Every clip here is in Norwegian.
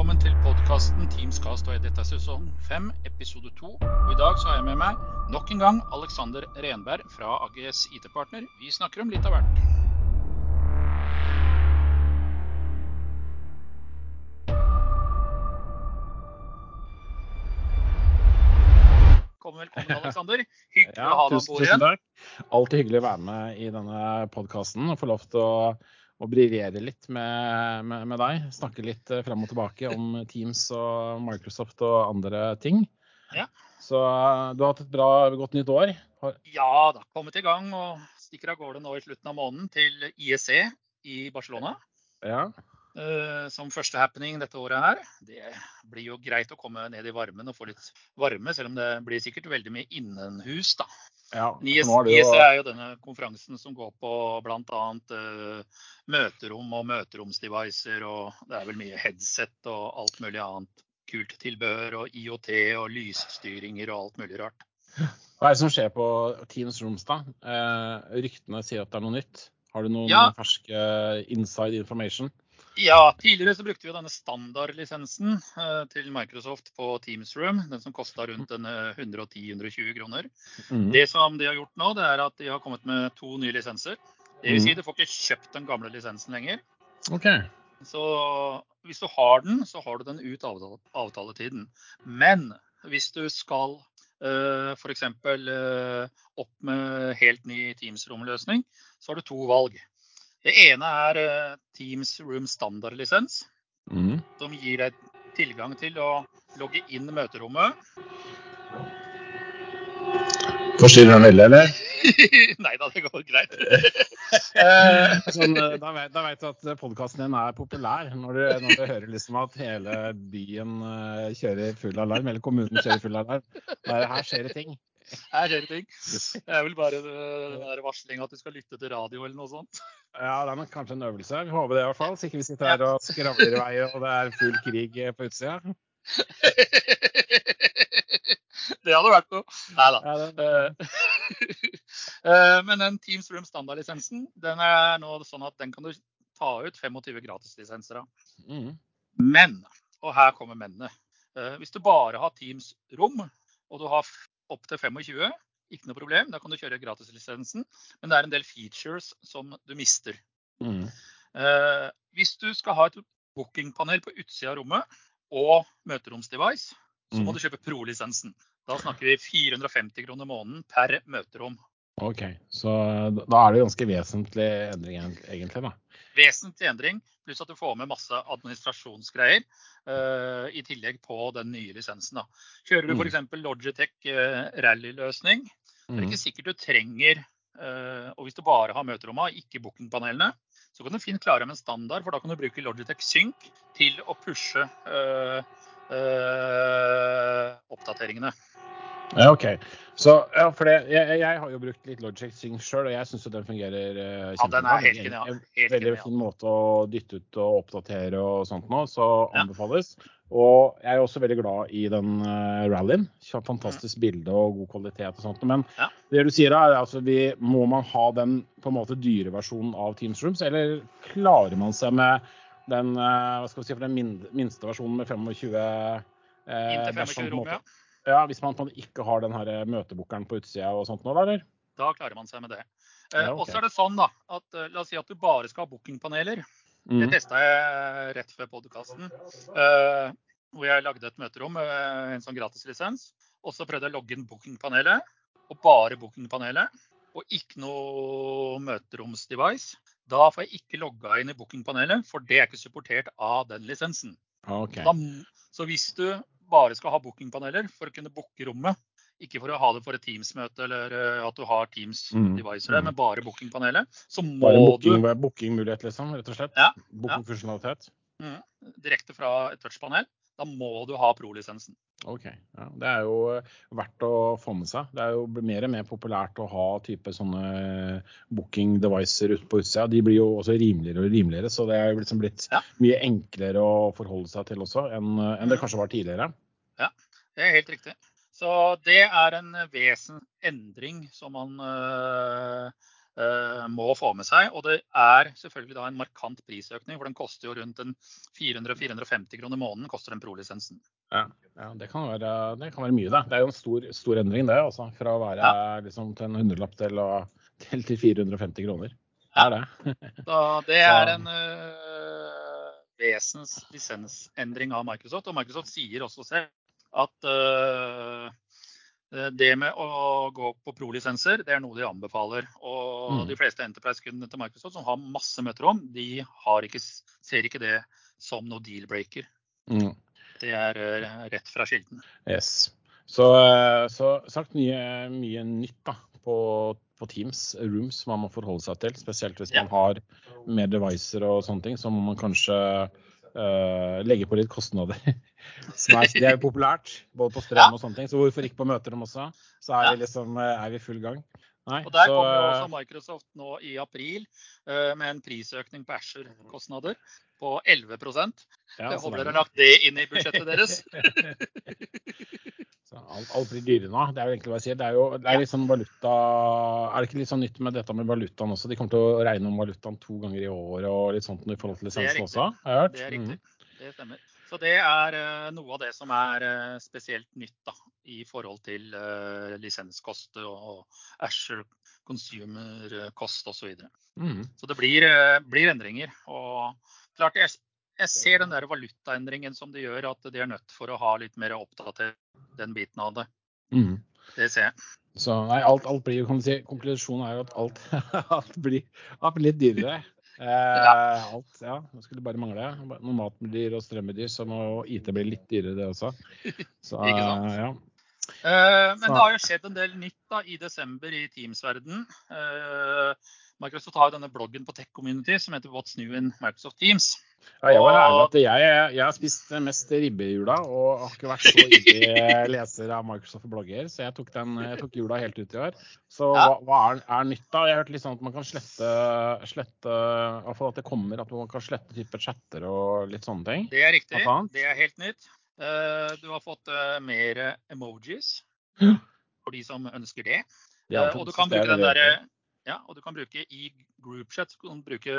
Velkommen til podkasten Teamscast. og Dette er sesong 5, episode 2. Og I dag så har jeg med meg nok en gang Alexander Renberg fra AGS IT-partner. Vi snakker om litt av hvert. Velkommen, velkommen, Alexander. Hyggelig Ja, å ha deg på om bord tusen igjen. takk. Alltid hyggelig å være med i denne podkasten og få lov til å, å briljere litt med, med, med deg. Snakke litt eh, frem og tilbake om Teams og Microsoft og andre ting. Ja. Så eh, du har hatt et bra, godt nytt år. Ja da, kommet i gang og stikker av gårde nå i slutten av måneden til IEC i Barcelona. Ja. Uh, som første happening dette året her. Det blir jo greit å komme ned i varmen og få litt varme, selv om det blir sikkert veldig mye innenhus, da. Ja. IEC, er det jo, er jo denne konferansen som går på bl.a. Uh, møterom og møteromsdevicer, og det er vel mye headset og alt mulig annet kult tilbehør, og IOT og lysstyringer og alt mulig rart. hva er det som skjer på Teams Romstad? Eh, ryktene sier at det er noe nytt. Har du noen Ja. ferske inside information? Ja, tidligere så brukte vi denne standardlisensen eh, til Microsoft på Teams Room, den som kosta rundt eh, 110-120 kroner. Mm. Det som de har gjort nå, det er at de har kommet med to nye lisenser. Det vil si, du får ikke kjøpt den gamle lisensen lenger. OK. Så hvis du har den, så har du den ut avtaletiden. Men hvis du skal uh, f.eks. Uh, opp med helt ny Teams Room-løsning, så har du to valg. Det ene er eh, Teams Room standardlisens, mm. som gir deg tilgang til å logge inn møterommet. Forstyrrer den veldig, eller? Nei da, det går greit. Eh, Sånn, eh, da, vet, da vet du at podkasten din er populær, når du, når du hører liksom at hele byen kjører full alarm, eller kommunen kjører full alarm. Der, her skjer det ting. Her skjer det ting. Det er vel bare eh, den der varslinga at du skal lytte til radio eller noe sånt. Ja, Det er nok kanskje en øvelse. Vi håper det i hvert fall. Så ikke vi sitter her og skravler i vei og det er full krig eh, på utsida. Det hadde vært noe. Nei da. Eh, Men den Teams Room standardlisensen den er nå sånn at den kan du ta ut 25 gratislisenser av. mm, Men, og her kommer mennene. Hvis du bare har Teams Rom, og du har opptil 25, ikke noe problem. Da kan du kjøre gratislisensen. Men det er en del features som du mister. mm. Eh, hvis du skal ha et bookingpanel på utsida av rommet og møteromsdevice, så må Mm. du kjøpe Pro-lisensen. Da snakker vi 450 kroner måneden per møterom. OK. Så eh, da er det ganske vesentlig endring egentlig, da. Vesentlig endring, pluss at du får med masse administrasjonsgreier uh, i tillegg på den nye lisensen. Da. Kjører du Mm. f.eks. Logitech uh, rally-løsning, så er det Mm. ikke sikkert du trenger uh, Og hvis du bare har møterommet, ikke bookingpanelene, så kan du fint klare med en standard, for da kan du bruke Logitech Sync til å pushe uh, uh, oppdateringene. Ja, OK. Så, ja, for det, jeg, jeg har jo brukt litt Logic Sync sjøl, og jeg syns den fungerer eh, Ja, den er helt En- genial. en Helt Veldig fin måte å dytte ut og oppdatere og sånt nå, så Ja. anbefales. Og jeg er også veldig glad i den uh, rallyen. Fantastisk Fantastisk bilde og god kvalitet og sånt. Men Ja. det du sier er altså vi, må man ha den på en måte dyre versjonen av Teams Rooms, eller klarer man seg med den, uh, hva skal vi si, for den min, minste versjonen med 25 uh, Inntil 25 rom, ja. Ja, Hvis man ikke har den her eh, møtebookeren på utsida og sånt nå, da, eller? Da klarer man seg med det. Eh, Ja, okay. Og så er det sånn da, at eh, La oss si at du bare skal ha bookingpaneler. Mm. Det testa jeg rett før podkasten. hvor jeg lagde et møterom med en sånn gratislisens. Og så prøvde jeg å logge inn bookingpanelet, og bare bookingpanelet. Og ikke noe møteromsdevice. Da får jeg ikke logga inn i bookingpanelet, for det er ikke supportert av den lisensen. Okay. Da, så hvis du bare skal ha bookingpaneler for å kunne booke rommet, ikke for å ha det for et Teams-møte eller eh, at du har Mm, Teams-devicer mm. men bare bookingpanelet, så må Bare du booking, bookingmulighet, liksom, rett og slett? Ja, Bookingfunksjonalitet? Mm, direkte fra et touchpanel, da må du ha pro-lisensen. OK. Ja, det er jo eh, verdt å få med seg. Det er jo mer og mer populært å ha type sånne booking devices ute på utsida. De blir jo også rimeligere og rimeligere, så det er jo liksom blitt Ja. mye enklere å forholde seg til også enn enn det kanskje var tidligere. Ja, Det er helt riktig. Så det er en vesen endring som man øh, må få med seg. Og det er selvfølgelig da en markant prisøkning, for den koster jo rundt 400-450 kroner måneden koster den pro-lisensen. Ja, ja det, kan være, det, kan være, mye, det. Det er jo en stor, stor endring, det. Også, fra å være ja. liksom, til en hundrelapp til, til, til 450 kroner. Det er det. da, det er en uh, vesens lisensendring av Microsoft. Og Microsoft sier også selv at uh, det med å gå på pro-lisenser, det er noe de anbefaler. Og mm. de fleste Enterprise-kundene til Microsoft som har masse møter om, de ikke, ser ikke det som noe deal-breaker. Mm. Det er uh, rett fra kilden. Yes. Så, så sagt mye, mye nytt da, på, på, Teams, Rooms, man må forholde seg til. Spesielt hvis ja. man har mer devicer og sånne ting, så må man kanskje uh, legge på litt kostnader. er, det er jo populært, både på strøm og sånne ting. Så hvorfor ikke på møter dem også? Så er, vi liksom, eh, er vi full gang. Nei, og Der så, kommer også Microsoft nå i april uh, med en prisøkning på Asher-kostnader på 11 ja, Jeg håper dere har lagt det inn i budsjettet deres. alt, alt, blir dyrere nå. Det er jo egentlig hva jeg sier. Det er jo det er sånn valuta Er det ikke litt sånn nytt med dette med valutaen også? De kommer til å regne om valutaen to ganger i året og litt sånt i forhold til lisensen også? Det er riktig. Mm. Det stemmer. Så det er uh, noe av det som er uh, spesielt nytt da, i forhold til uh, lisenskost og Asher consumer-kost osv. Så, videre. mm. så det blir, blir, endringer. Og klart, jeg, jeg ser den der valutaendringen som det gjør, at de er nødt for å ha litt mer oppdatert den biten av det. Mm. Det ser jeg. Så nei, alt, alt blir kan du si, Konklusjonen er jo at alt, alt, blir, alt blir litt dyrere. Eh, alt, ja. Det skulle bare mangle. Når med blir og strøm med dyr, så må IT bli litt dyrere, det også. Så, Ikke sant? ja. Eh, men det har jo skjedd en del nytt da, i desember i Teams-verden. Uh, Microsoft har jo denne bloggen på Tech Community som heter What's New in Microsoft Teams. Ja, jeg, at jeg, jeg, har spist mest ribbe i jula og har ikke vært så ivrig leser av Microsoft-blogger, så jeg tok, den, jeg tok, jula helt ut i år. Så hva, hva er, er nytt da? Jeg har hørt litt sånn at man kan slette, slette at det kommer at man kan slette type chatter og litt sånne ting. Det er riktig. Det er helt nytt. Eh, du har fått eh, mer emojis for de som ønsker det. Ja, og du kan bruke den derre ja, og du kan bruke i groupchat du kan bruke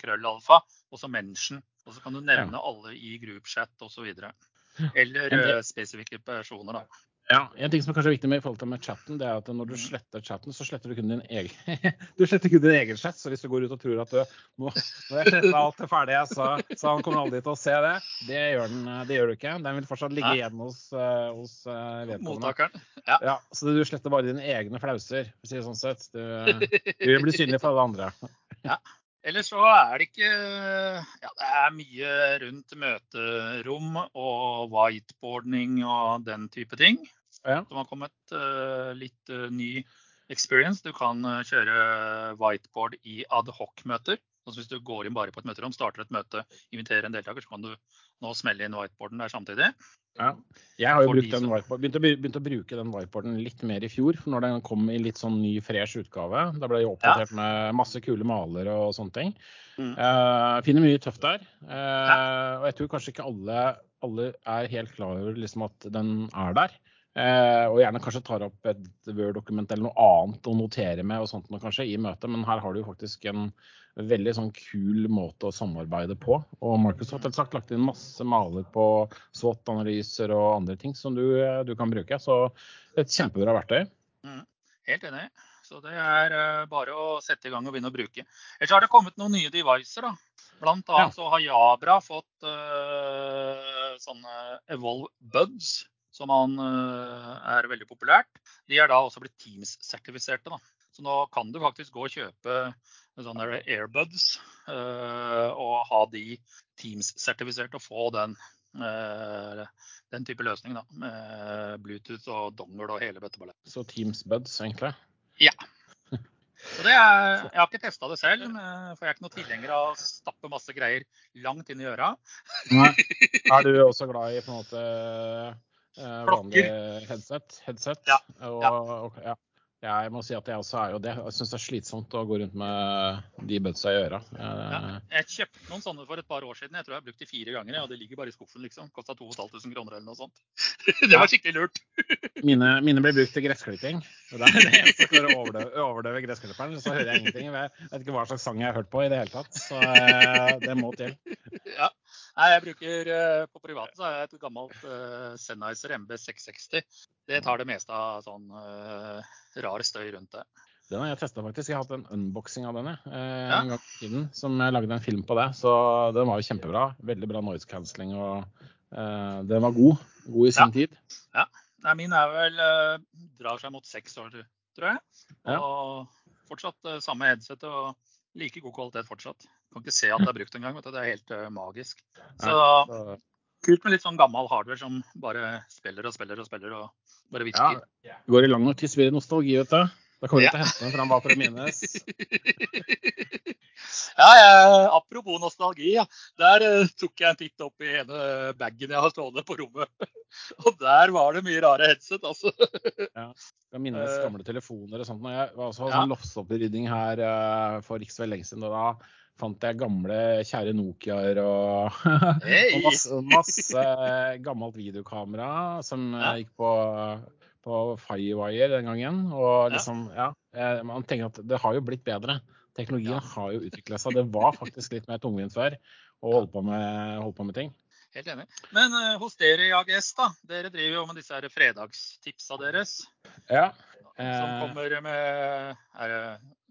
krøllalfa og så mention. Og så kan du nevne ja. alle i groupchat osv. Eller uh, spesifikke personer. da. Ja, En ting som er kanskje viktig med i forhold til med chatten, det er at når du sletter chatten, så sletter du kun din egen du sletter kun din egen chat. Så hvis du går ut og tror at du nå, når jeg sletta alt er ferdig, så, så han kommer aldri til å se det. Det gjør, den, det gjør du ikke. Den vil fortsatt ligge igjen hos, uh, hos uh, vedkommende. Mottakeren. Ja. ja. Så du sletter bare dine egne flauser, for å si det sånn sett. Du, du blir synlig for alle andre. Ja. Ellers så er det ikke Ja, det er mye rundt møterom og whiteboarding og den type ting. Ja. Som har kommet uh, litt uh, ny experience. Du kan uh, kjøre whiteboard i adhoc-møter. Altså hvis du går inn bare på et møterom, starter et møte, inviterer en deltaker, så kan du nå smelle inn whiteboarden der samtidig. Ja. Jeg har jo den begynt, å, begynt, å, bruke den whiteboarden litt mer i fjor, for når den kom i litt sånn ny, fresh utgave. Da ble det oppdatert ja. med masse kule maler og sånne ting. Mm. Uh, finner mye tøft der. Uh, ja. Og jeg tror kanskje ikke alle, alle er helt klar over liksom at den er der. Uh, og gjerne kanskje tar opp et Word-dokument eller noe annet å notere med og sånt noe kanskje i møtet, men her har du jo faktisk en veldig sånn kul måte å samarbeide på. Og Microsoft har sagt lagt inn masse maler på SWOT-analyser og andre ting som du, du, kan bruke. Så et kjempebra verktøy. Mm, helt enig. Så det er uh, bare å sette i gang og begynne å bruke. Ellers har det kommet noen nye devicer. da. Blant annet ja. så har Jabra fått uh, sånne Evolve Buds, som han, uh, er veldig populært. De er da også blitt Teams-sertifiserte. Så nå kan du faktisk gå og kjøpe sånne airbuds uh, og ha de Teams-sertifiserte og få den, uh, den type løsning. da, Med Bluetooth og dongle og hele bøtteballettet. Så Teams Buds, egentlig? Ja. Så det er, jeg har ikke testa det selv, for jeg er ikke noe tilhenger av å stappe masse greier langt inn i øra. Nei. Er du også glad i på en måte uh, vanlig headset? headset? Ja. Og, ja. Okay, ja. jeg må si at jeg også er jo det. Jeg syns det er slitsomt å gå rundt med de bødsa i øra. Ja, jeg kjøpte noen sånne for et par år siden. Jeg tror jeg har brukt de fire ganger. Og det ligger bare i skuffen, liksom. Kosta 2500 kroner eller noe sånt. Det var skikkelig lurt. Mine, mine ble brukt til gressklipping. Det er det eneste for å overdøve, overdøve gressklipperen. Så hører jeg ingenting. Jeg vet ikke hva slags sang jeg har hørt på i det hele tatt. Så eh, det må til. Ja. Nei, jeg bruker eh, På privaten så har jeg et gammelt uh, Sennheiser MB660. Det tar det meste av sånn uh, rar støy rundt det. Den har jeg testa faktisk. Jeg har hatt en unboxing av den eh, ja. en gang i tiden. Som jeg lagde en film på det. Så den var jo kjempebra. Veldig bra noise cancelling og eh, den var god. God i sin ja. tid. Ja. Nei, min er vel eh, drar seg mot seks år, tror jeg. Ja. Og fortsatt uh, samme headset og like god kvalitet fortsatt. Kan ikke se at det er brukt engang. Det er helt uh, magisk. Så kult med litt sånn gammel hardware som bare spiller og spiller og spiller og bare virker. Ja, går i lang tiss blir nostalgi, vet du. Da kommer du ja. til å hente den fram bare for å minnes. ja, jeg, apropos nostalgi. Ja. Der uh, tok jeg en titt opp i ene bagen jeg har stående på rommet. og der var det mye rare headset, altså. ja. Jeg minnes eh. gamle telefoner og sånt. Når jeg var også sånn loftsopprydning her uh, for ikke så lenge siden. Og da fant jeg gamle, kjære Nokiaer og, hey. og masse, masse, gammelt videokamera som ja. gikk på, på Firewire den gangen. Og liksom, ja. ja, man tenker at det har jo blitt bedre. Teknologien ja. har jo utvikla seg. Det var faktisk litt mer tungvint før å holde på med, holde på med ting. Helt enig. Men uh, hos dere i AGS, da. Dere driver jo med disse her fredagstipsa deres. Ja. Som eh, kommer med er det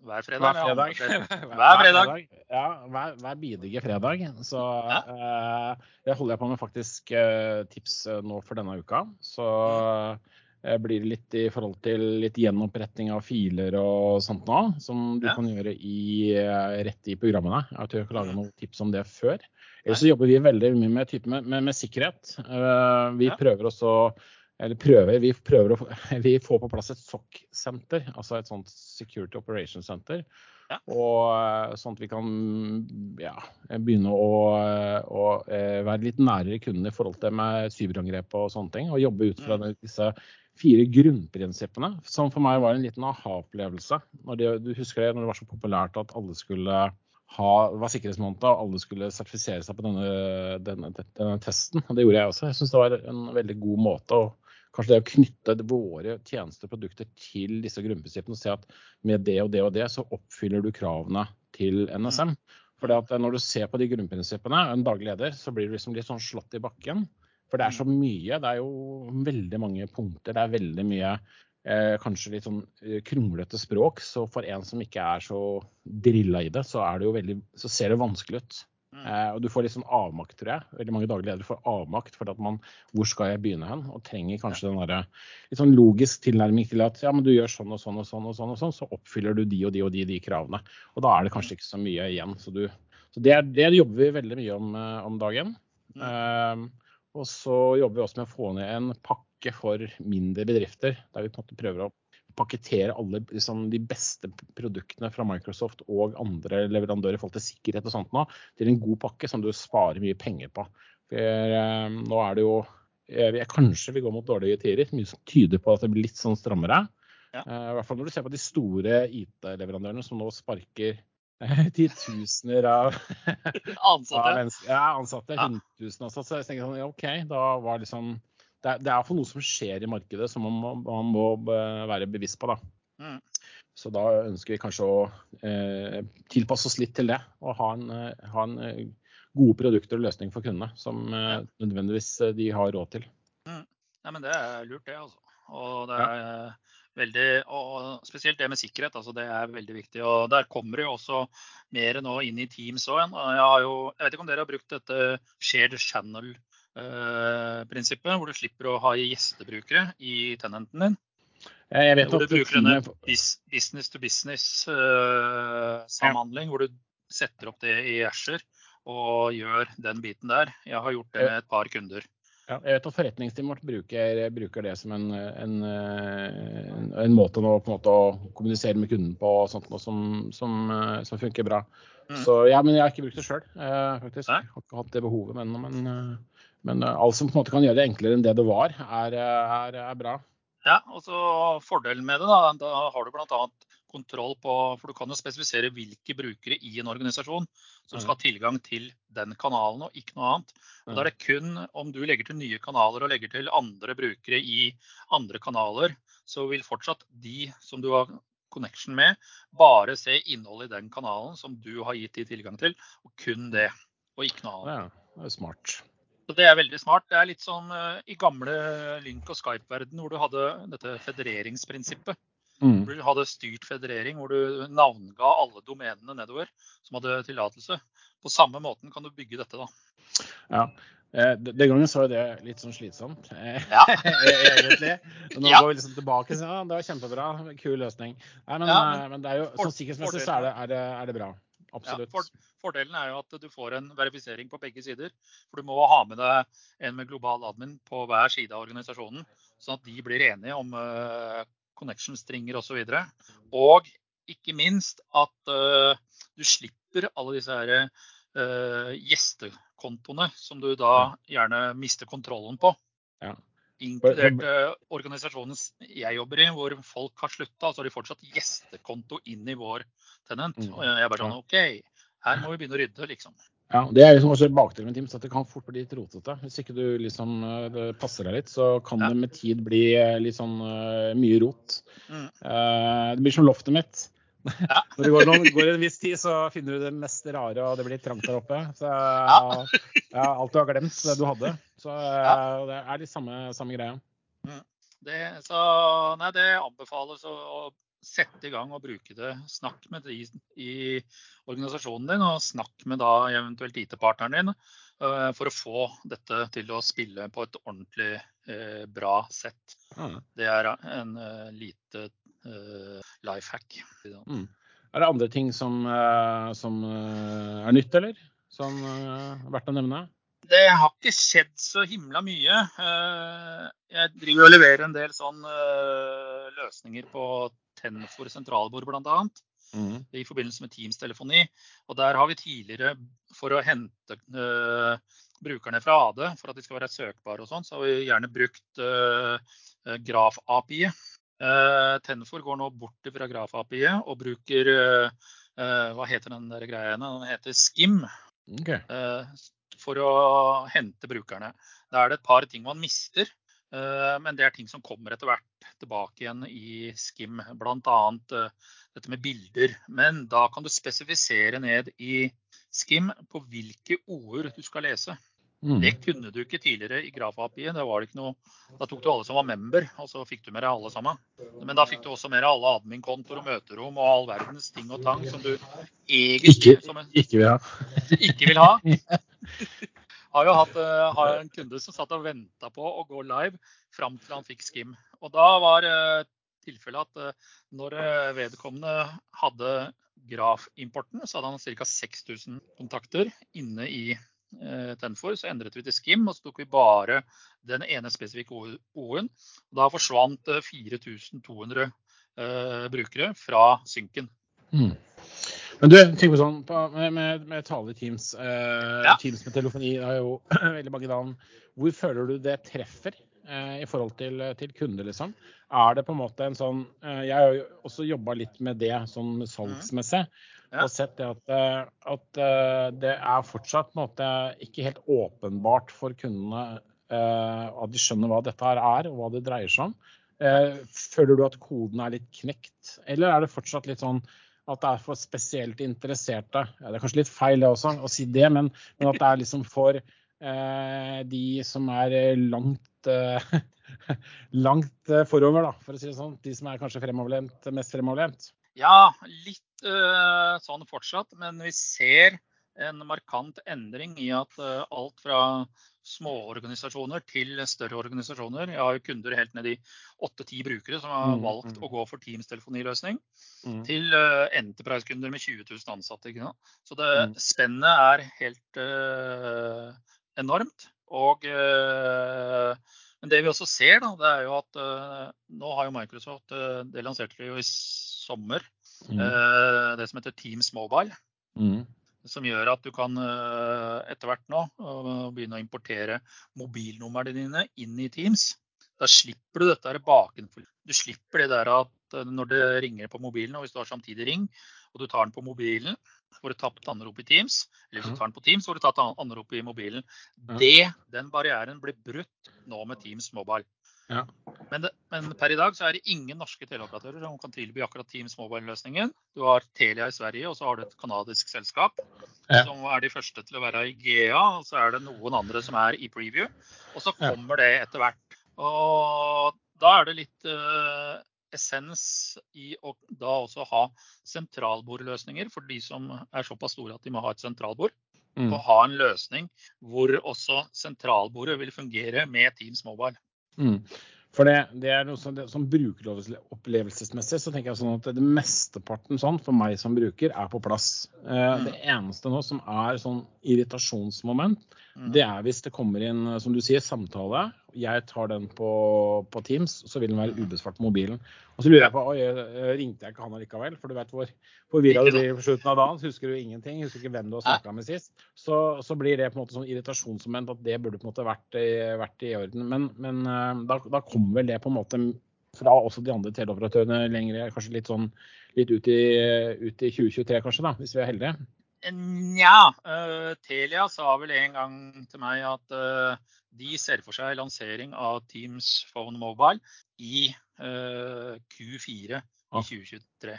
hver fredag? Hver fredag. hver fredag. Ja, hver, hver bidige fredag. Så ja. uh, det holder jeg på med faktisk uh, tips nå for denne uka. Så blir det litt i forhold til litt gjenoppretting av filer og sånt nå, som du ja. kan gjøre i, rett i programmene. Jeg tør ikke kan lage noen tips om det før. Ellers så jobber vi veldig mye med, med, med, med sikkerhet. vi ja. prøver også eller prøver, vi prøver å vi får på plass et SOC-senter, altså et sånt Security Operations Center. Ja. Og eh, sånn at vi kan ja, begynne å, å, eh, være litt nærere kundene i forhold til med cyberangrep og sånne ting. Og jobbe ut fra mm. disse fire grunnprinsippene, som for meg var en liten aha-opplevelse. Du husker det når det var så populært at alle skulle ha, var sikkerhetsmåned og alle skulle sertifisere seg på denne, denne, denne testen. Det gjorde jeg også. Jeg syns det var en veldig god måte å kanskje det å knytte våre tjenester og produkter til disse grunnprinsippene og se at med det og det og det, så oppfyller du kravene til NSM. For når du ser på de grunnprinsippene, en daglig leder, så blir du liksom litt sånn slått i bakken. For det er så mye. Det er jo veldig mange punkter. Det er veldig mye eh, kanskje litt sånn eh, kronglete språk. Så for en som ikke er så drilla i det, så, det veldig, så ser det vanskelig ut. Mm. Eh, og du får litt sånn avmakt, tror jeg. Veldig mange daglige ledere får avmakt for at man Hvor skal jeg begynne hen? Og trenger kanskje den derre litt sånn logisk tilnærming til at ja, men du gjør sånn og sånn og sånn og sånn, og sånn, så oppfyller du de og de og de, de kravene. Og da er det kanskje ikke så mye igjen. Så, du, så det, det, jobber vi veldig mye om, eh, om dagen. Mm. Og så jobber vi også med å få ned en pakke for mindre bedrifter, der vi på en måte prøver å pakkettere alle liksom, de beste produktene fra Microsoft og andre leverandører i forhold til sikkerhet og sånt nå, til en god pakke som du sparer mye penger på. For eh, nå er det jo jeg, Kanskje vi går mot dårlige tider. Mye som tyder på at det blir litt sånn strammere. Ja. Eh, I hvert fall når du ser på de store IT-leverandørene som nå sparker eh, titusener av ansatte. Ja, ansatte. Ja. Ansatte. Så jeg tenker sånn, OK, da var liksom det er, det er for noe som skjer i markedet som man må, man må være bevisst på. da. Mm. Så da ønsker vi kanskje å eh, tilpasse oss litt til det. Og ha, en, eh, ha en, eh, gode produkter og løsninger for kundene som eh, nødvendigvis eh, de har råd til. Mm. Ja, men Det er lurt, det. altså. Og det er ja. Veldig, og spesielt det med sikkerhet. altså Det er veldig viktig. og Der kommer det jo også mer nå inn i Teams òg. Jeg, jeg vet ikke om dere har brukt dette shared channel prinsippet, hvor du slipper å ha gjestebrukere i tenenten din. Jeg vet hvor du bruker denne business to business-samhandling, uh, hvor du setter opp det i Asher og gjør den biten der. Jeg har gjort det med et par kunder. Ja, jeg vet at Forretningsteamet vårt bruker, bruker, det som en, en, en, en måte, nå, måte å kommunisere med kunden på og sånt, noe som, som, som, funker bra. Mm. Så, ja, men Jeg har ikke brukt det sjøl, eh, faktisk. Jeg har ikke hatt det behovet. Men, men, men, alt som på en måte kan gjøre det enklere enn det det var, er, er, er bra. Ja, og så Fordelen med det, da, da har du bl.a. kontroll på For du kan jo spesifisere hvilke brukere i en organisasjon som skal ha tilgang til den kanalen, og ikke noe annet. Og Da er det kun om du legger til nye kanaler og legger til andre brukere i andre kanaler, så vil fortsatt de som du har connection med, bare se innholdet i den kanalen som du har gitt de tilgang til, og kun det. Og ikke noe annet. Ja, det er smart. Så Det er veldig smart. Det er litt sånn uh, i gamle Link- og Skype-verden hvor du hadde dette federeringsprinsippet. Mm. Du hadde styrt federering hvor du navnga alle domenene nedover som hadde tillatelse. På samme måten kan du bygge dette. da. Ja, eh, Den gangen så er det litt sånn slitsomt, eh, ja. egentlig. Nå ja. går vi liksom tilbake og ja, det var kjempebra, kul løsning. Nei, men, ja, men, men det er jo, sånn sikkerhetsmessig så er det, er det, er det bra. Absolutt. Ja, for, fordelen er jo at du får en verifisering på begge sider. For du må ha med deg en med global admin på hver side av organisasjonen, sånn at de blir enige om uh, connection stringer osv. Og, så og ikke minst at uh, du slipper alle disse her, uh, gjestekontoene som du da gjerne mister kontrollen på. Ja. Inkludert uh, organisasjonen jeg jobber i, hvor folk har slutta. Så har de fortsatt gjestekonto inn i vår tenent. Mm. Og jeg bare sånn OK, her må vi begynne å rydde, liksom. Ja, Det er liksom også bakdelen med Teams, at det kan fort bli litt rotete. Hvis ikke du liksom eh, det passer deg litt, så kan ja. det med tid bli eh, litt sånn mye rot. Mm. Uh, det blir som loftet mitt. Ja. Når det går, noen, går, en viss tid, så finner du det mest rare, og det blir trangt der oppe. Så ja. ja alt du har glemt det du hadde. Så det er litt samme, samme greia. Mm. Det, så, nei, det anbefales å, å sette i gang og bruke det. Snakk med de i organisasjonen din, og snakk med da eventuelt IT-partneren din uh, for å få dette til å spille på et ordentlig uh, bra sett. Mm. Det er en uh, lite life hack. Mm. Er det andre ting som, som er nytt, eller? Som er verdt å nevne? Det har ikke skjedd så himla mye. Jeg driver og leverer en del sånn løsninger på Tenfor sentralbord bl.a. Mm. i forbindelse med Teams-telefoni. Og Der har vi tidligere, for å hente uh, brukerne fra AD, for at de skal være søkbare og sånn, så har vi gjerne brukt uh, Graf-API. Uh, Tenfor går nå bort fra Graf-API og bruker Hva heter den der greia? Den heter Skim. Okay. for å hente brukerne. Da er det et par ting man mister. Eh, men det er ting som kommer etter hvert tilbake igjen i Skim. Bl.a. Eh, dette med bilder. Men da kan du spesifisere ned i Skim på hvilke ord du skal lese. Mm. Det kunne du ikke tidligere i Graf-API. Da tok du alle som var member, og så fikk du med deg alle sammen. Men da fikk du også med deg alle admin-kontoer og møterom og all verdens ting og tang som du egentlig ikke, en, ikke vil ha. Ikke vil ha. har jo hatt uh, har en kunde som satt og venta på å gå live fram til han fikk Skim. Og da var uh, tilfellet at uh, når vedkommende hadde Graf-importen, så hadde han ca. 6000 kontakter inne i Tenfor. Så endret vi til Skim, og så tok vi bare den ene spesifikke O-en. Da forsvant 4200 brukere fra synken. Mm. Men du, tenk på sånn, på, med, med, med tale Teams, eh, ja. Teams med telefoni er jo veldig mange navn. Hvor føler du det treffer eh, i forhold til, til kunder, liksom? Er det på en måte en sånn eh, Jeg har jo også jobba litt med det sånn salgsmessig. Ja. Og sett det at, eh, at uh, det er fortsatt måte ikke helt åpenbart for kundene uh, at de skjønner hva dette her er, og hva det dreier seg om. Uh, føler du at koden er litt knekt, eller er det fortsatt litt sånn at det er for spesielt interesserte. Ja, det er kanskje litt feil det også, å si det, men, men at det er liksom for uh, de som er langt eh, langt eh, forover, da, for å si det sånn. De som er kanskje fremoverlent, mest fremoverlent. Ja, litt sånn fortsatt. Men vi ser en markant endring i at uh, alt fra små organisasjoner til større organisasjoner. Jeg har jo kunder helt ned i 8-10 brukere som har mm, valgt mm. å gå for Teams telefoniløsning. Mm. Til uh, enterprise-kunder med 20 000 ansatte. Så det spennet er helt uh, enormt. Og uh, men det vi også ser, da, det er jo at nå har jo Microsoft Det lanserte de jo i sommer. Mm. det som heter Teams Mobile. Mm som gjør at du kan eh, etter hvert nå begynne å importere mobilnumrene dine inn i Teams. Da slipper du dette bakenfor. Du slipper det der at eh, når det ringer på mobilen, og hvis du har samtidig ring, og du tar den på mobilen, får du tatt anrop i Teams, eller hvis du tar den på Teams, får du tatt anrop i mobilen. Det, den barrieren blir brutt nå med Teams Mobile. Ja. Men, det, men, per i dag så er det ingen norske teleoperatører som kan tilby akkurat Teams Mobile-løsningen. Du har Telia i Sverige, og så har du et kanadisk selskap ja. som er de første til å være i GA. Og så er det noen andre som er i preview. Og så kommer det etter hvert. Og da er det litt uh, essens i å da også ha sentralbordløsninger for de som er såpass store at de må ha et sentralbord. Mm. Og ha en løsning hvor også sentralbordet vil fungere med Teams Mobile. Mm. For det, det, er noe som, det, som brukeropplevelsesmessig så tenker jeg sånn at det mesteparten sånn for meg som bruker er på plass. Eh, mm. Det eneste nå som er sånn irritasjonsmoment. Det er hvis det kommer inn, som du sier, samtale jeg tar den på, på, Teams, så vil den være ubesvart på mobilen. Og så lurer jeg på oi, ringte jeg ikke han allikevel? For du vet hvor forvirra du blir på slutten av dagen. Husker du ingenting, husker ikke hvem du har snakka med sist. Så, så, blir det på en måte sånn irritasjonsmoment at det burde på en måte vært, vært i orden. Men, men eh, da, da, kommer vel det på en måte fra også de andre teleoperatørene lenger, kanskje litt sånn litt ut i, ut i 2023 kanskje, da, hvis vi er heldige? Nja. Uh, Telia sa vel en gang til meg at uh, de ser for seg lansering av Teams Phone Mobile i uh, Q4 i 2023.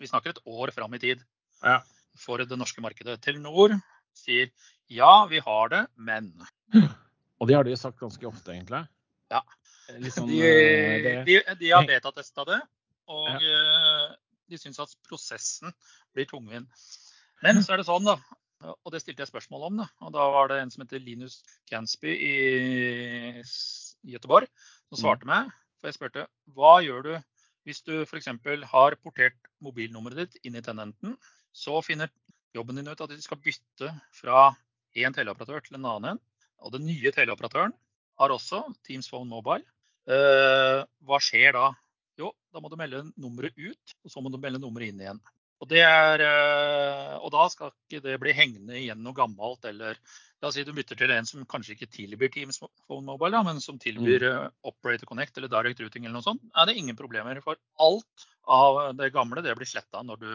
Vi snakker et år fram i tid ja. for det norske markedet. Telenor sier ja, vi har det, men Og det har de sagt ganske ofte, egentlig? Ja. Sånn, de, de, de, har betatesta det, og ja. de syns at prosessen blir tungvint. Men så er det sånn, da, og det stilte jeg spørsmål om. Da, og da var det en som heter Linus Gansby i, Gøteborg som svarte meg. For jeg spurte hva gjør du hvis du f.eks. har portert mobilnummeret ditt inn i tenenten. Så finner jobben din ut at du skal bytte fra én teleoperatør til en annen. Og den nye teleoperatøren har også Teams Phone Mobile. Eh, hva skjer da? Jo, da må du melde nummeret ut, og så må du melde nummeret inn igjen. Og, er, eh, og, da skal ikke det bli hengende igjen noe gammelt. Eller la oss si du bytter til en som kanskje ikke tilbyr Teams Phone Mobile, da, men som tilbyr mm. Eh, Operator Connect eller Direct Routing eller noe sånt. Er det ingen problemer. For alt av det gamle det blir sletta når du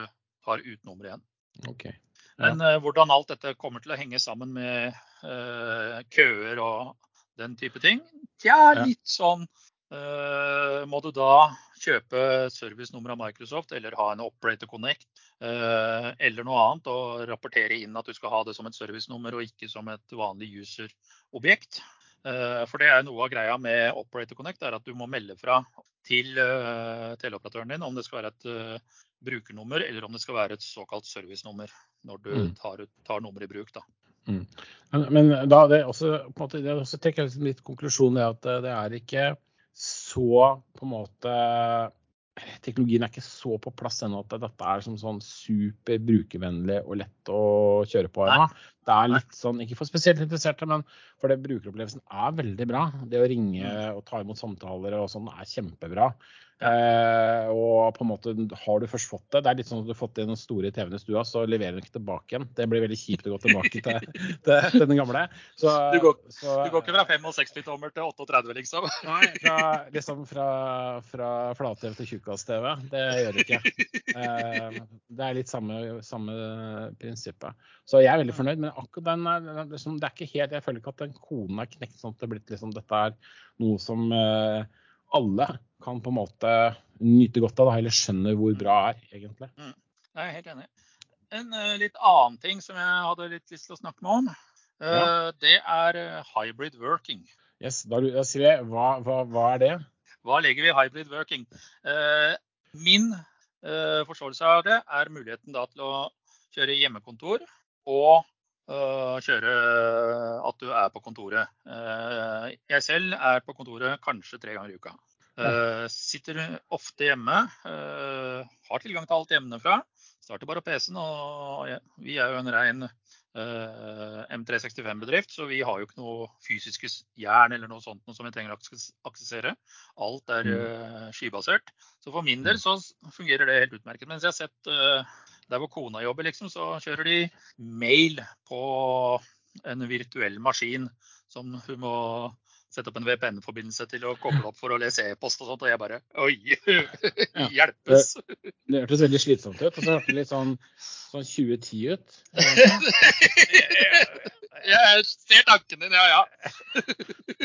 tar ut nummeret igjen. Okay. Ja. Men uh, hvordan alt dette kommer til å henge sammen med uh, køer og den type ting, tja, litt sånn må du da kjøpe servicenummer av Microsoft eller ha en Operator Connect uh, eller noe annet og rapportere inn at du skal ha det som et servicenummer og ikke som et vanlig user-objekt. Uh, for det er noe av greia med Operator Connect, er at du må melde fra til teleoperatøren din om det skal være et brukernummer eller om det skal være et såkalt servicenummer når du mm. tar, tar nummeret i bruk. Da. Mm. Men, men, da det også, på en måte, det også jeg litt konklusjon er at det er ikke så på en måte Teknologien er ikke så på plass ennå at dette er som sånn super brukervennlig og lett å kjøre på ennå. Det er litt sånn, ikke for spesielt interesserte, men for det brukeropplevelsen er veldig bra. Det å ringe mm. og ta imot samtaler og sånn er kjempebra. Eh, og på en måte har du først fått det Det er litt sånn at du har fått det i den store TV-en i stua, så leverer den ikke tilbake igjen. Det blir veldig kjipt å gå tilbake til, til, til den gamle. Så, du, går, så, du, går, ikke fra 65-tommer til 38, liksom? Nei, fra, liksom fra, fra flat-TV til tjukkas-TV. Det gjør du ikke. Eh, det er litt samme, samme prinsippet. Så jeg er veldig fornøyd. Men akkurat den er, liksom, det er ikke helt Jeg føler ikke at den koden er knekt sånn at det er blitt liksom Dette er noe som eh, alle kan på en måte nyte godt av, da, eller skjønner hvor bra er, egentlig. Mm. Jeg er helt enig. En uh, litt annen ting som jeg hadde litt lyst til å snakke med om, uh, ja. det er uh, hybrid working. Yes, da, Silje, hva, hva, hva, er det? Hva legger vi i hybrid working? min forståelse av det er muligheten da til å kjøre hjemmekontor og kjøre at du er på kontoret. jeg selv er på kontoret kanskje tre ganger i uka. Uh, sitter ofte hjemme. Uh, har tilgang til alt hjemmefra. Starter bare PC-en. og Vi er jo en uh, M365-bedrift, så vi har jo ikke noe fysiske jern eller noe sånt som vi trenger å aksessere. Alt er uh, skybasert. Så for min del mm. så fungerer det helt utmerket. Mens jeg har sett der hvor kona jobber, liksom, så kjører de mail på en virtuell maskin som hun må sette opp en VPN-forbindelse til å koble opp for å lese e-post og sånt, og jeg bare Oi! Hjelpes! Det, det hørtes veldig slitsomt ut, og så hørtes det litt sånn, sånn 2010 ut. jeg ser tanken din, ja ja.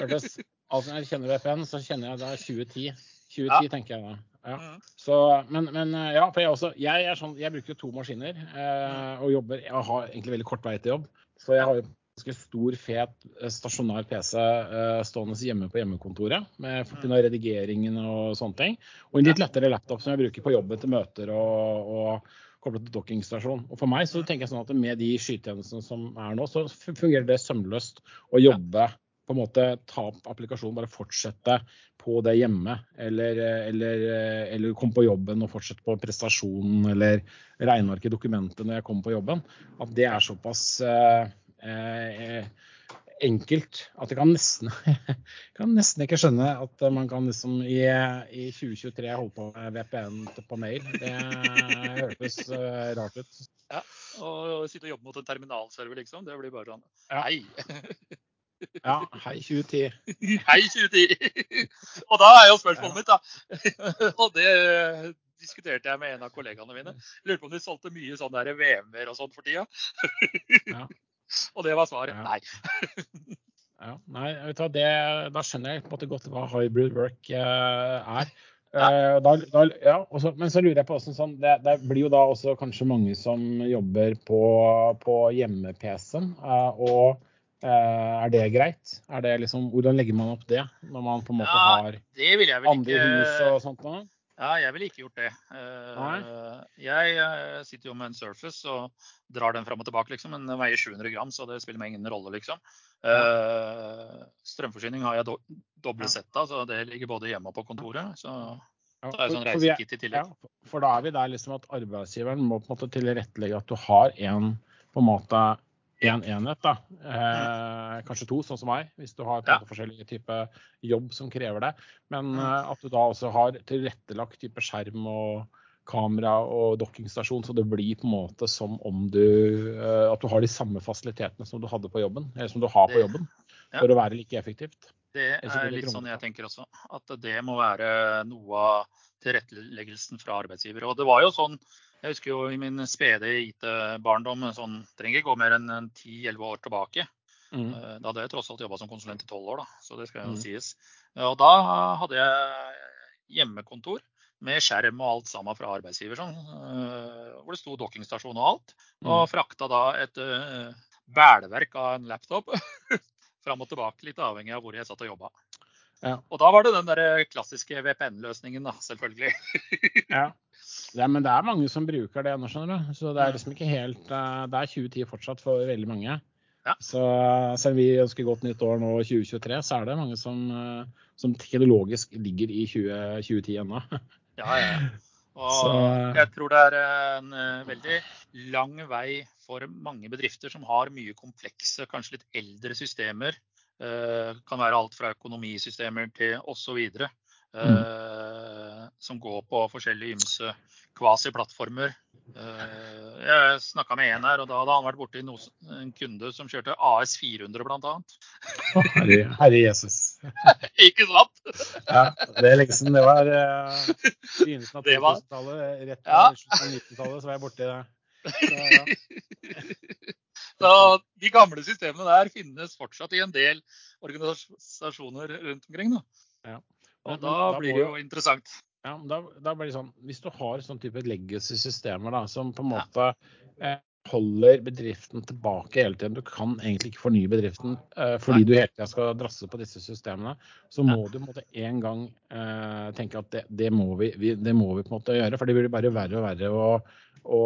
hørtes, altså når jeg kjenner VPN, så kjenner jeg da 2010. 2010, ja. tenker jeg da. Ja. Mm. Så, men, men, ja, for jeg også. Jeg, er sånn, jeg bruker to maskiner eh, og jobber Jeg har egentlig veldig kort vei til jobb. Så jeg har jo ganske stor, fet eh, stasjonær PC eh, stående hjemme på hjemmekontoret. Med for mm. redigeringen og sånne ting. Og en litt lettere laptop som jeg bruker på jobben til møter og, og koblet til dockingstasjon. Og for meg så tenker jeg sånn at med de skytjenestene som er nå, så fungerer det sømløst å jobbe på en måte ta opp applikasjonen, bare fortsette på det hjemme. Eller, eller, eller komme på jobben og fortsette på prestasjonen eller regnearket i dokumentet når jeg kommer på jobben. At det er såpass eh, eh, enkelt at jeg kan nesten, kan nesten ikke skjønne at man kan liksom i, i 2023 holde på med VPN på mail. Det hørtes uh, rart ut. Ja, og sitte og jobbe mot en terminalserver, liksom. Det blir bare sånn Hei! Ja, hei 2010. Hei 2010. Og da er jo spørsmålet mitt, da. Og det diskuterte jeg med en av kollegaene mine. Lurte på om de solgte mye sånn VM-er og sånn for tida. Ja. Og det var svaret nei. Ja, nei, vet du, det, Da skjønner jeg på en måte godt hva hybrid work eh, er. Ja. Eh, da, da, ja, også, men så lurer jeg på også, sånn, det, det, blir jo da også kanskje mange som jobber på, på hjemme-PC-en. Eh, og Eh, er det greit? Er det liksom, hvordan legger man opp det, når man på en måte ja, har andre ikke... hus og sånt noe? Ja, jeg ville ikke gjort det. Uh, jeg uh, sitter jo med en Surface og drar den fram og tilbake, liksom. Men den veier 700 gram, så det spiller meg ingen rolle, liksom. Strømforsyning har jeg do doble sett av, så det ligger både hjemme og på kontoret. Så, det er jo sånn reisekit i tillegg. Ja, for da er vi der liksom at arbeidsgiveren må på en måte tilrettelegge at du har en på en måte én en enhet, da. Eh, kanskje to, sånn som meg, hvis du har ja. forskjellige typer jobb som krever det. Men mm. eh, at du da også har tilrettelagt type skjerm og kamera og dokkingstasjon, så det blir på en måte som om du eh, At du har de samme fasilitetene som du hadde på jobben, eller som du har på jobben, ja. for å være like effektivt. Det er litt sånn jeg tenker også. At det må være noe av tilretteleggelsen fra arbeidsgiver. Og det var jo sånn jeg husker jo i min spede IT-barndom, sånn, trenger ikke gå mer enn 10-11 år tilbake. Mm. Eh, da hadde jeg tross alt jobba som konsulent i 12 år, da, så det skal jo mm. sies. Og da hadde jeg hjemmekontor med skjerm og alt sammen fra arbeidsgiver. Sånn, eh, hvor det sto dokkingstasjon og alt. Og mm. frakta da et uh, bæleverk av en laptop fram og tilbake, litt avhengig av hvor jeg satt og jobba. Ja. Og da var det den der klassiske VPN-løsningen, da, selvfølgelig. ja. Ja, men det er mange som bruker det nå, skjønner du. Så det er liksom ikke helt eh, Det er 2010 fortsatt for veldig mange. Ja. Så selv om vi ønsker godt nytt år nå 2023, så er det mange som, eh, som teknologisk ligger i 20, 2010 ennå. Ja, ja. Og så, jeg tror det er en eh, veldig lang vei for mange bedrifter som har mye komplekse, kanskje litt eldre systemer. Kan være alt fra økonomisystemer til osv. Mm. Som går på forskjellige ymse kvasi-plattformer. Eh, jeg snakka med en her, og da hadde han vært borti en kunde som kjørte AS 400 bl.a. Herre, herre Jesus. Ikke sant? ja, det er liksom. Det var begynnelsen av 2000-tallet. Rett på ja. slutten av 90-tallet så var jeg borti det. Så, ja. Så de gamle systemene der finnes fortsatt i en del organisasjoner rundt omkring. Da. Ja. Og da, da blir det jo interessant. Ja, da, da blir det sånn, Hvis du har sånn type legacy-systemer som på en måte eh, holder bedriften tilbake hele tiden, du kan egentlig ikke fornye bedriften eh, fordi Nei. du hele tida skal drasse på disse systemene, så må du på en måte en gang eh, tenke at det, det, må vi, vi, det, må vi, på en måte gjøre. For det blir bare verre og verre å, å,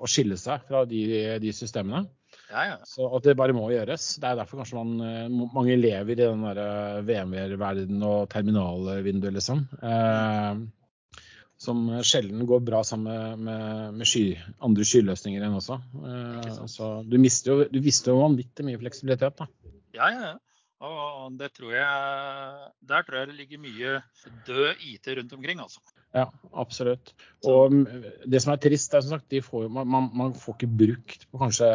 å skille seg fra de, de systemene. Ja, ja. Så at det bare må gjøres. Det er derfor kanskje man, eh, mange lever i den der VMware-verdenen og terminalvinduet, liksom. Eh, som sjelden går bra sammen med, med sky, andre skyløsninger enn også. Eh, så du mister jo, du mister jo vanvittig mye fleksibilitet, da. Ja, ja, ja. Og det tror jeg, der tror jeg det ligger mye død IT rundt omkring. altså. Ja, absolutt. Og det som er trist, er som sagt, får, man, man, får ikke brukt på kanskje,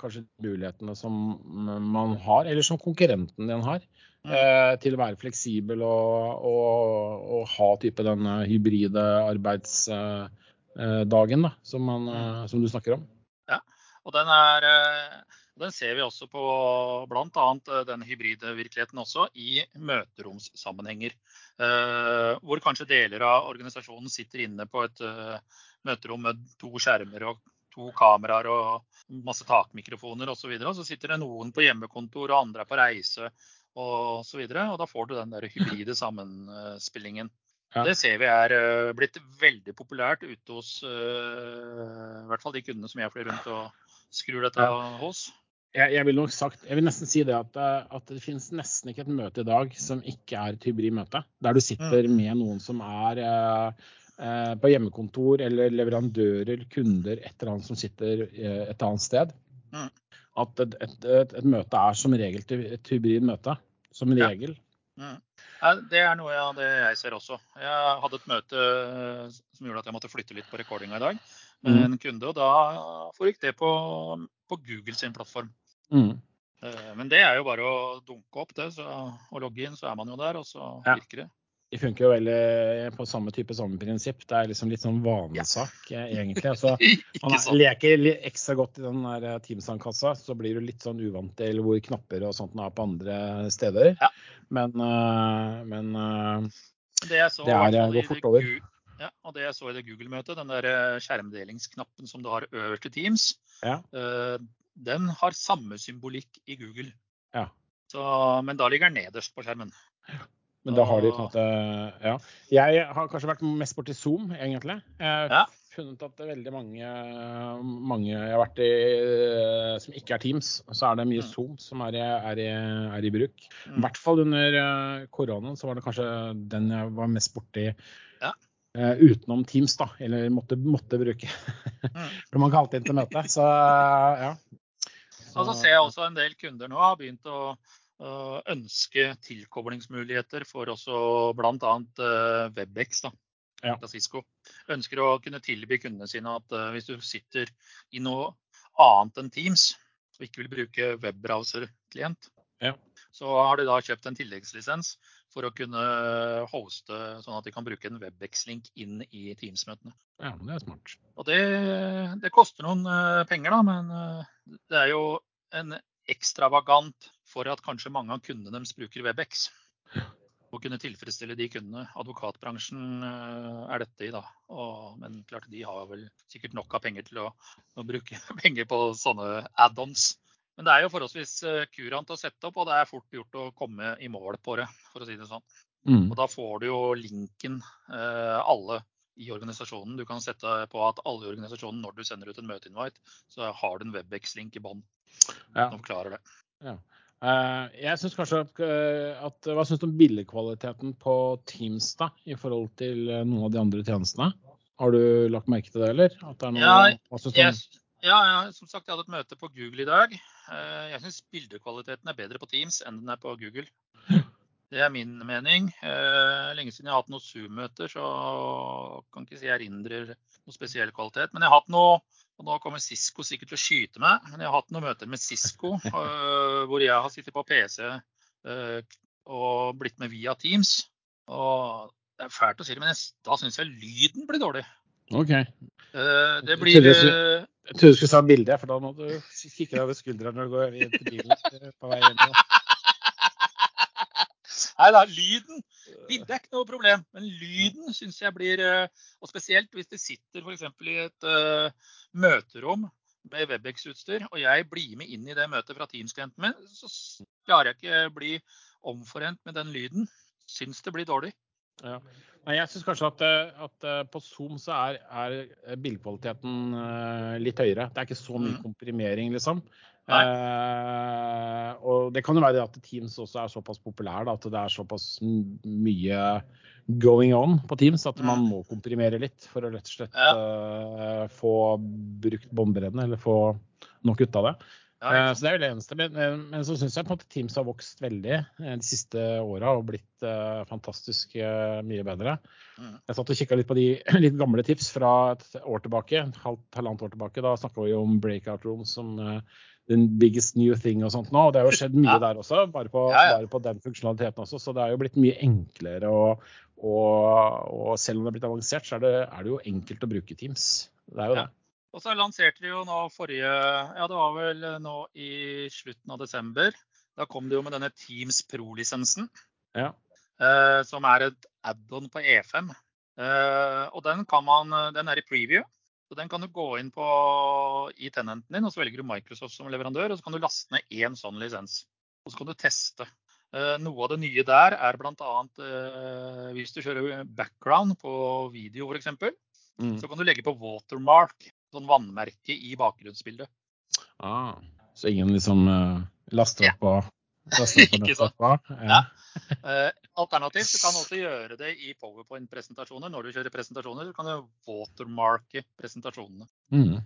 kanskje, mulighetene som man har, eller som konkurrenten din har. Mm. Eh, til å være fleksibel og, og, og ha type den hybride arbeidsdagen eh, da, som, man, mm. som, du snakker om. Ja, og den er eh, den ser vi også på bl.a. Eh, den hybride virkeligheten også i møteromssammenhenger. Eh, hvor kanskje deler av organisasjonen sitter inne på et eh, møterom med to skjermer og to kameraer og masse takmikrofoner osv. Så videre. så sitter det noen på hjemmekontor og andre er på reise osv. Og, så og da får du den der hybride sammenspillingen. Ja. Det ser vi er blitt veldig populært ute hos i hvert fall de kundene som jeg flyr rundt og skrur dette hos jeg, jeg, vil nok sagt, jeg vil nesten si det at, eh, at, det finnes nesten ikke et møte i dag som ikke er et hybridmøte. Der du sitter mm. med noen som er eh, eh, på hjemmekontor eller leverandører, kunder, et eller annet som sitter eh, et annet sted. Mm. At et, et, et, et, møte er som regel et hybrid møte. Som regel. Ja. Mm. Det er noe av det jeg ser også. Jeg hadde et møte som gjorde at jeg måtte flytte litt på rekordinga i dag med mm. en kunde. Og da foregikk det på, på Google sin plattform. Mm. Eh, men det er jo bare å dunke opp det så, og logge inn, så er man jo der, og så ja. virker det. De funker jo veldig på samme type samme prinsipp. Det er liksom litt sånn vanesak, ja. Eh, egentlig. Altså, man leker ekstra godt i den der eh, Teams-sandkassa, så blir du litt sånn uvant til hvor knapper og sånt er på andre steder. Ja. Men, men det, det er, går fort over. Ja, og det jeg så i det Google-møtet, den der skjermdelingsknappen som du har øverst i Teams, ja den har samme symbolikk i Google. Ja. Så, men da ligger den nederst på skjermen. Men da har de på en måte Ja. Jeg har kanskje vært mest borti Zoom, egentlig. Jeg har ja. funnet at det er veldig mange, mange jeg har vært i som ikke er Teams, så er det mye mm. Zoom som er i, er i, er i bruk. Mm. I hvert fall under eh, koronaen så var det kanskje den jeg var mest borti. Ja. Uh, utenom Teams, da. Eller måtte, måtte bruke. mm. For man alltid inn til møte. Så ja. Så ser jeg også en del kunder nå har begynt å ønske tilkoblingsmuligheter for også bl.a. Eh, WebEx da, ja. Cisco. Ønsker å kunne tilby kundene sine at eh, hvis du sitter i noe annet enn Teams og ikke vil bruke webbrowser-klient, ja. Så har de da kjøpt en tilleggslisens for å kunne hoste sånn at de kan bruke en WebEx-link inn i Teams-møtene. Ja, det er smart. Og det, det koster noen uh, penger, da, men uh, det er jo en ekstravagant for at kanskje mange av kundene deres bruker WebEx. Å kunne tilfredsstille de kundene. Advokatbransjen uh, er dette i, da. Og, men klart, de har vel sikkert nok av penger til å, å bruke penger på sånne add-ons. Men det er jo forholdsvis eh, kurant å sette opp, og det er fort gjort å komme i mål på det, for å si det sånn. Mm. Og da får du jo linken eh, alle i organisasjonen. Du kan sette på at alle i organisasjonen, når du sender ut en møteinvite, så har du en Webex-link i bånn. Ja. Som forklarer det. Ja. Uh, jeg synes kanskje at, at Hva syns du om billedkvaliteten på Teams da, i forhold til noen av de andre tjenestene? Har du lagt merke til det, eller? Det noe, ja, jeg, ja, ja, som sagt, jeg hadde et møte på Google i dag. Eh, jeg syns bildekvaliteten er bedre på Teams enn den er på Google. Det er min mening. Eh, lenge siden jeg har hatt noen Zoom-møter, så kan ikke si jeg erindrer noe spesiell kvalitet. Men jeg har hatt noe og nå kommer Cisco sikkert til å skyte meg, men jeg har hatt noen møter med Cisco eh, hvor jeg har sittet på PC og blitt med via Teams. Og det er fælt å si det, men da syns jeg lyden blir dårlig. Ok. Det blir jeg trodde du skulle ta bilde, for da må du kikke deg over skuldra når du går inn til bilen eh, på vei hjem. Nei da, lyden Bildet er ikke noe problem, men lyden syns jeg blir eh, Og spesielt hvis det sitter f.eks. i et uh, møterom med Webex-utstyr, og jeg blir med inn i det møtet fra Teams-klienten min, så klarer jeg ikke bli omforent med den lyden. Syns det blir dårlig. Ja. Nei, jeg syns kanskje at, eh, at, eh, på Zoom så er, er bildekvaliteten uh, litt høyere. Det er ikke så mye mm. komprimering, liksom. Eh, og det kan jo være at Teams også er såpass populær da, at det er såpass mye going on på Teams at man mm. må komprimere litt for å rett og slett uh, få brukt båndbredden eller få nok ut av det. Ja, så det er jo det eneste. Men, men så syns jeg på en måte Teams har vokst veldig de siste åra og blitt uh, fantastisk uh, mye bedre. Mm. Jeg satt og kikka litt på de litt gamle tips fra et år tilbake, halvt, halvannet år tilbake. Da snakka vi om breakout rooms som uh, den biggest new thing og sånt nå. Og det har jo skjedd mye ja. der også, bare på, ja. bare på, den funksjonaliteten også. Så det er jo blitt mye enklere. Og, og, og selv om det er blitt avansert, så er det, er det, jo enkelt å bruke Teams. Det er jo det. Og så lanserte de jo nå forrige Ja, det var vel nå i slutten av desember. Da kom de jo med denne Teams Pro-lisensen. Ja. Eh, som er et add-on på E5. Eh, og den, kan man, den er i preview. Så Den kan du gå inn på i tenenten din, og så velger du Microsoft som leverandør. og Så kan du laste ned én sånn lisens. Og så kan du teste. Eh, noe av det nye der er bl.a. Eh, hvis du kjører background på video f.eks., mm. så kan du legge på watermark sånn vannmerke i bakgrunnsbildet. Ah, så ingen liksom uh, laster opp og laster opp Ikke sant. Ja. Uh, alternativt du kan også gjøre det i powerpoint-presentasjoner. Når du kjører presentasjoner, så kan du watermarke presentasjonene. Mm.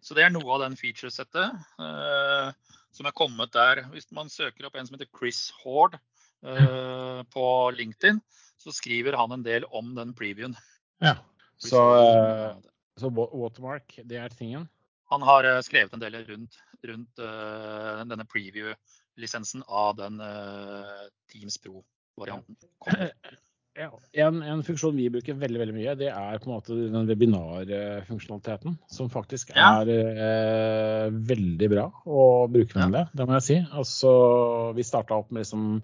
Så det er noe av den featuresettet uh, som er kommet der. Hvis man søker opp en som heter Chris Hord uh, på LinkedIn, så skriver han en del om den previewen. Ja, så så watermark, det er tingen? Han har eh, skrevet en del rundt, rundt uh, denne preview-lisensen av den uh, Teams Pro-varianten. Ja, en, en, funksjon vi bruker veldig veldig mye, det er på en måte den webinarfunksjonaliteten. Som faktisk er ja. eh, veldig bra og brukervennlig, ja. det må jeg si. Altså, vi starta opp med liksom,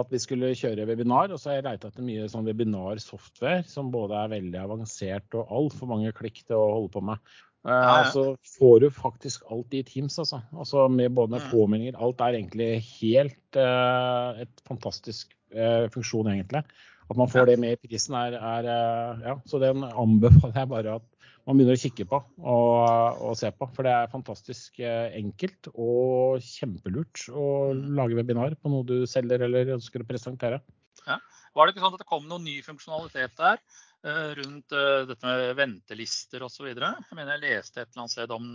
at vi skulle kjøre webinar, og så har jeg leita etter mye sånn webinar-software som både er veldig avansert og altfor mange klikk til å holde på med. Eh, ja, ja. Så får du faktisk alt i Teams, altså. altså med både med påmeldinger. Alt er egentlig helt uh, et fantastisk uh, funksjon, egentlig. At man får det med i prisen, er, er uh, Ja, så den anbefaler jeg bare at man begynner å kikke på og, og, se på. For det er fantastisk eh, enkelt og kjempelurt å mm. lage webinar på noe du selger eller ønsker å presentere. Ja. Var det ikke sånn at det kom noen ny funksjonalitet der eh, rundt dette med ventelister osv.? Jeg mener jeg leste et eller annet sted om,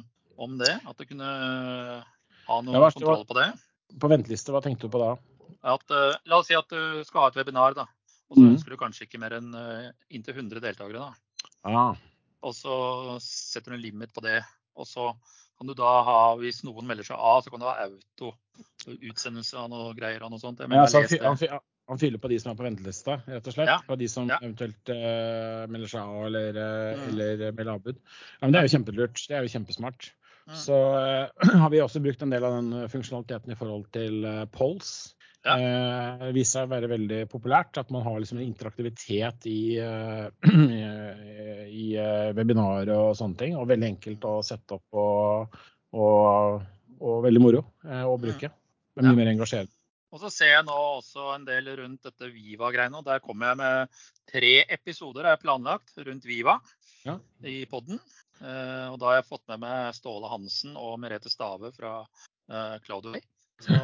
om det. At du kunne ha noe ja, kontroll på det. På ventelister, hva tenkte du på da? At, la oss si at du skal ha et webinar. da. Og så mm. ønsker du kanskje ikke mer enn inntil 100 deltakere. da. Ah. Og så setter du en limit på det. Og så kan du da ha, hvis noen melder seg av, så kan du ha auto utsendelse av noe greier og noe sånt. Ja, altså, han, han, fyller på de som er på ventelista, rett og slett? Ja. På de som ja. eventuelt uh, melder seg av eller, uh, mm. eller melder avbud. Ja, men det er jo kjempelurt. Det er jo kjempesmart. Mm. Så uh, har vi også brukt en del av den funksjonaliteten i forhold til Pols. Ja. Eh, viser seg å være veldig populært. At man har liksom en interaktivitet i, uh, i uh, webinarer og sånne ting. Og veldig enkelt å sette opp og, og, og veldig moro å bruke. Det er mye ja. mer engasjerende. Og så ser jeg nå også en del rundt dette Viva-greiene. og Der kommer jeg med tre episoder er planlagt rundt Viva ja. i poden. og da har jeg fått med meg Ståle Hansen og Merete Stave fra Claudio Cloudway. Så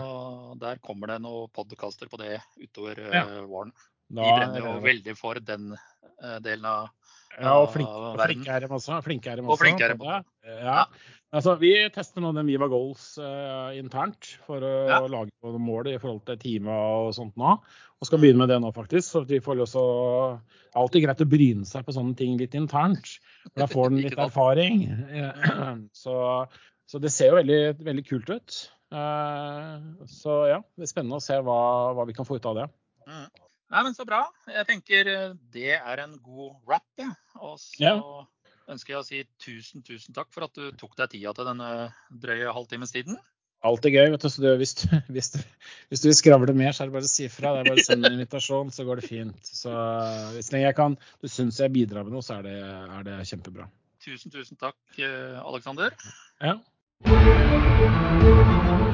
der kommer det noen podkaster på det utover ja. uh, våren. De brenner jo veldig for den uh, delen av ja, og flink, flinke er de også. Flinke er de også. Og flinke er de også. Ja. Altså, vi tester nå den Viva Goals uh, internt for å ja. lage noen mål i forhold til teamet og sånt nå. Og skal begynne med det nå, faktisk. Så vi får også alltid greit å bryne seg på sånne ting litt internt. Da får en litt erfaring. Så, så, det ser jo veldig, veldig kult ut. Eh, så ja, det er spennende å se hva, hva vi kan få ut av det. Mm. Nei, men Så bra. Jeg tenker eh, det er en god wrap. Ja. Og så ja. ønsker jeg å si tusen, tusen takk for at du tok deg tida til denne drøye halvtimes tiden. Alt er gøy. vet du, så du, hvis, du, hvis, du, hvis du vil skravle mer, så er det bare å si fra. Det er bare å sende en invitasjon, så går det fint. Så Hvis jeg kan, du syns jeg bidrar med noe, så er det, er det kjempebra. Tusen, tusen takk, eh, Aleksander. Ja. 何?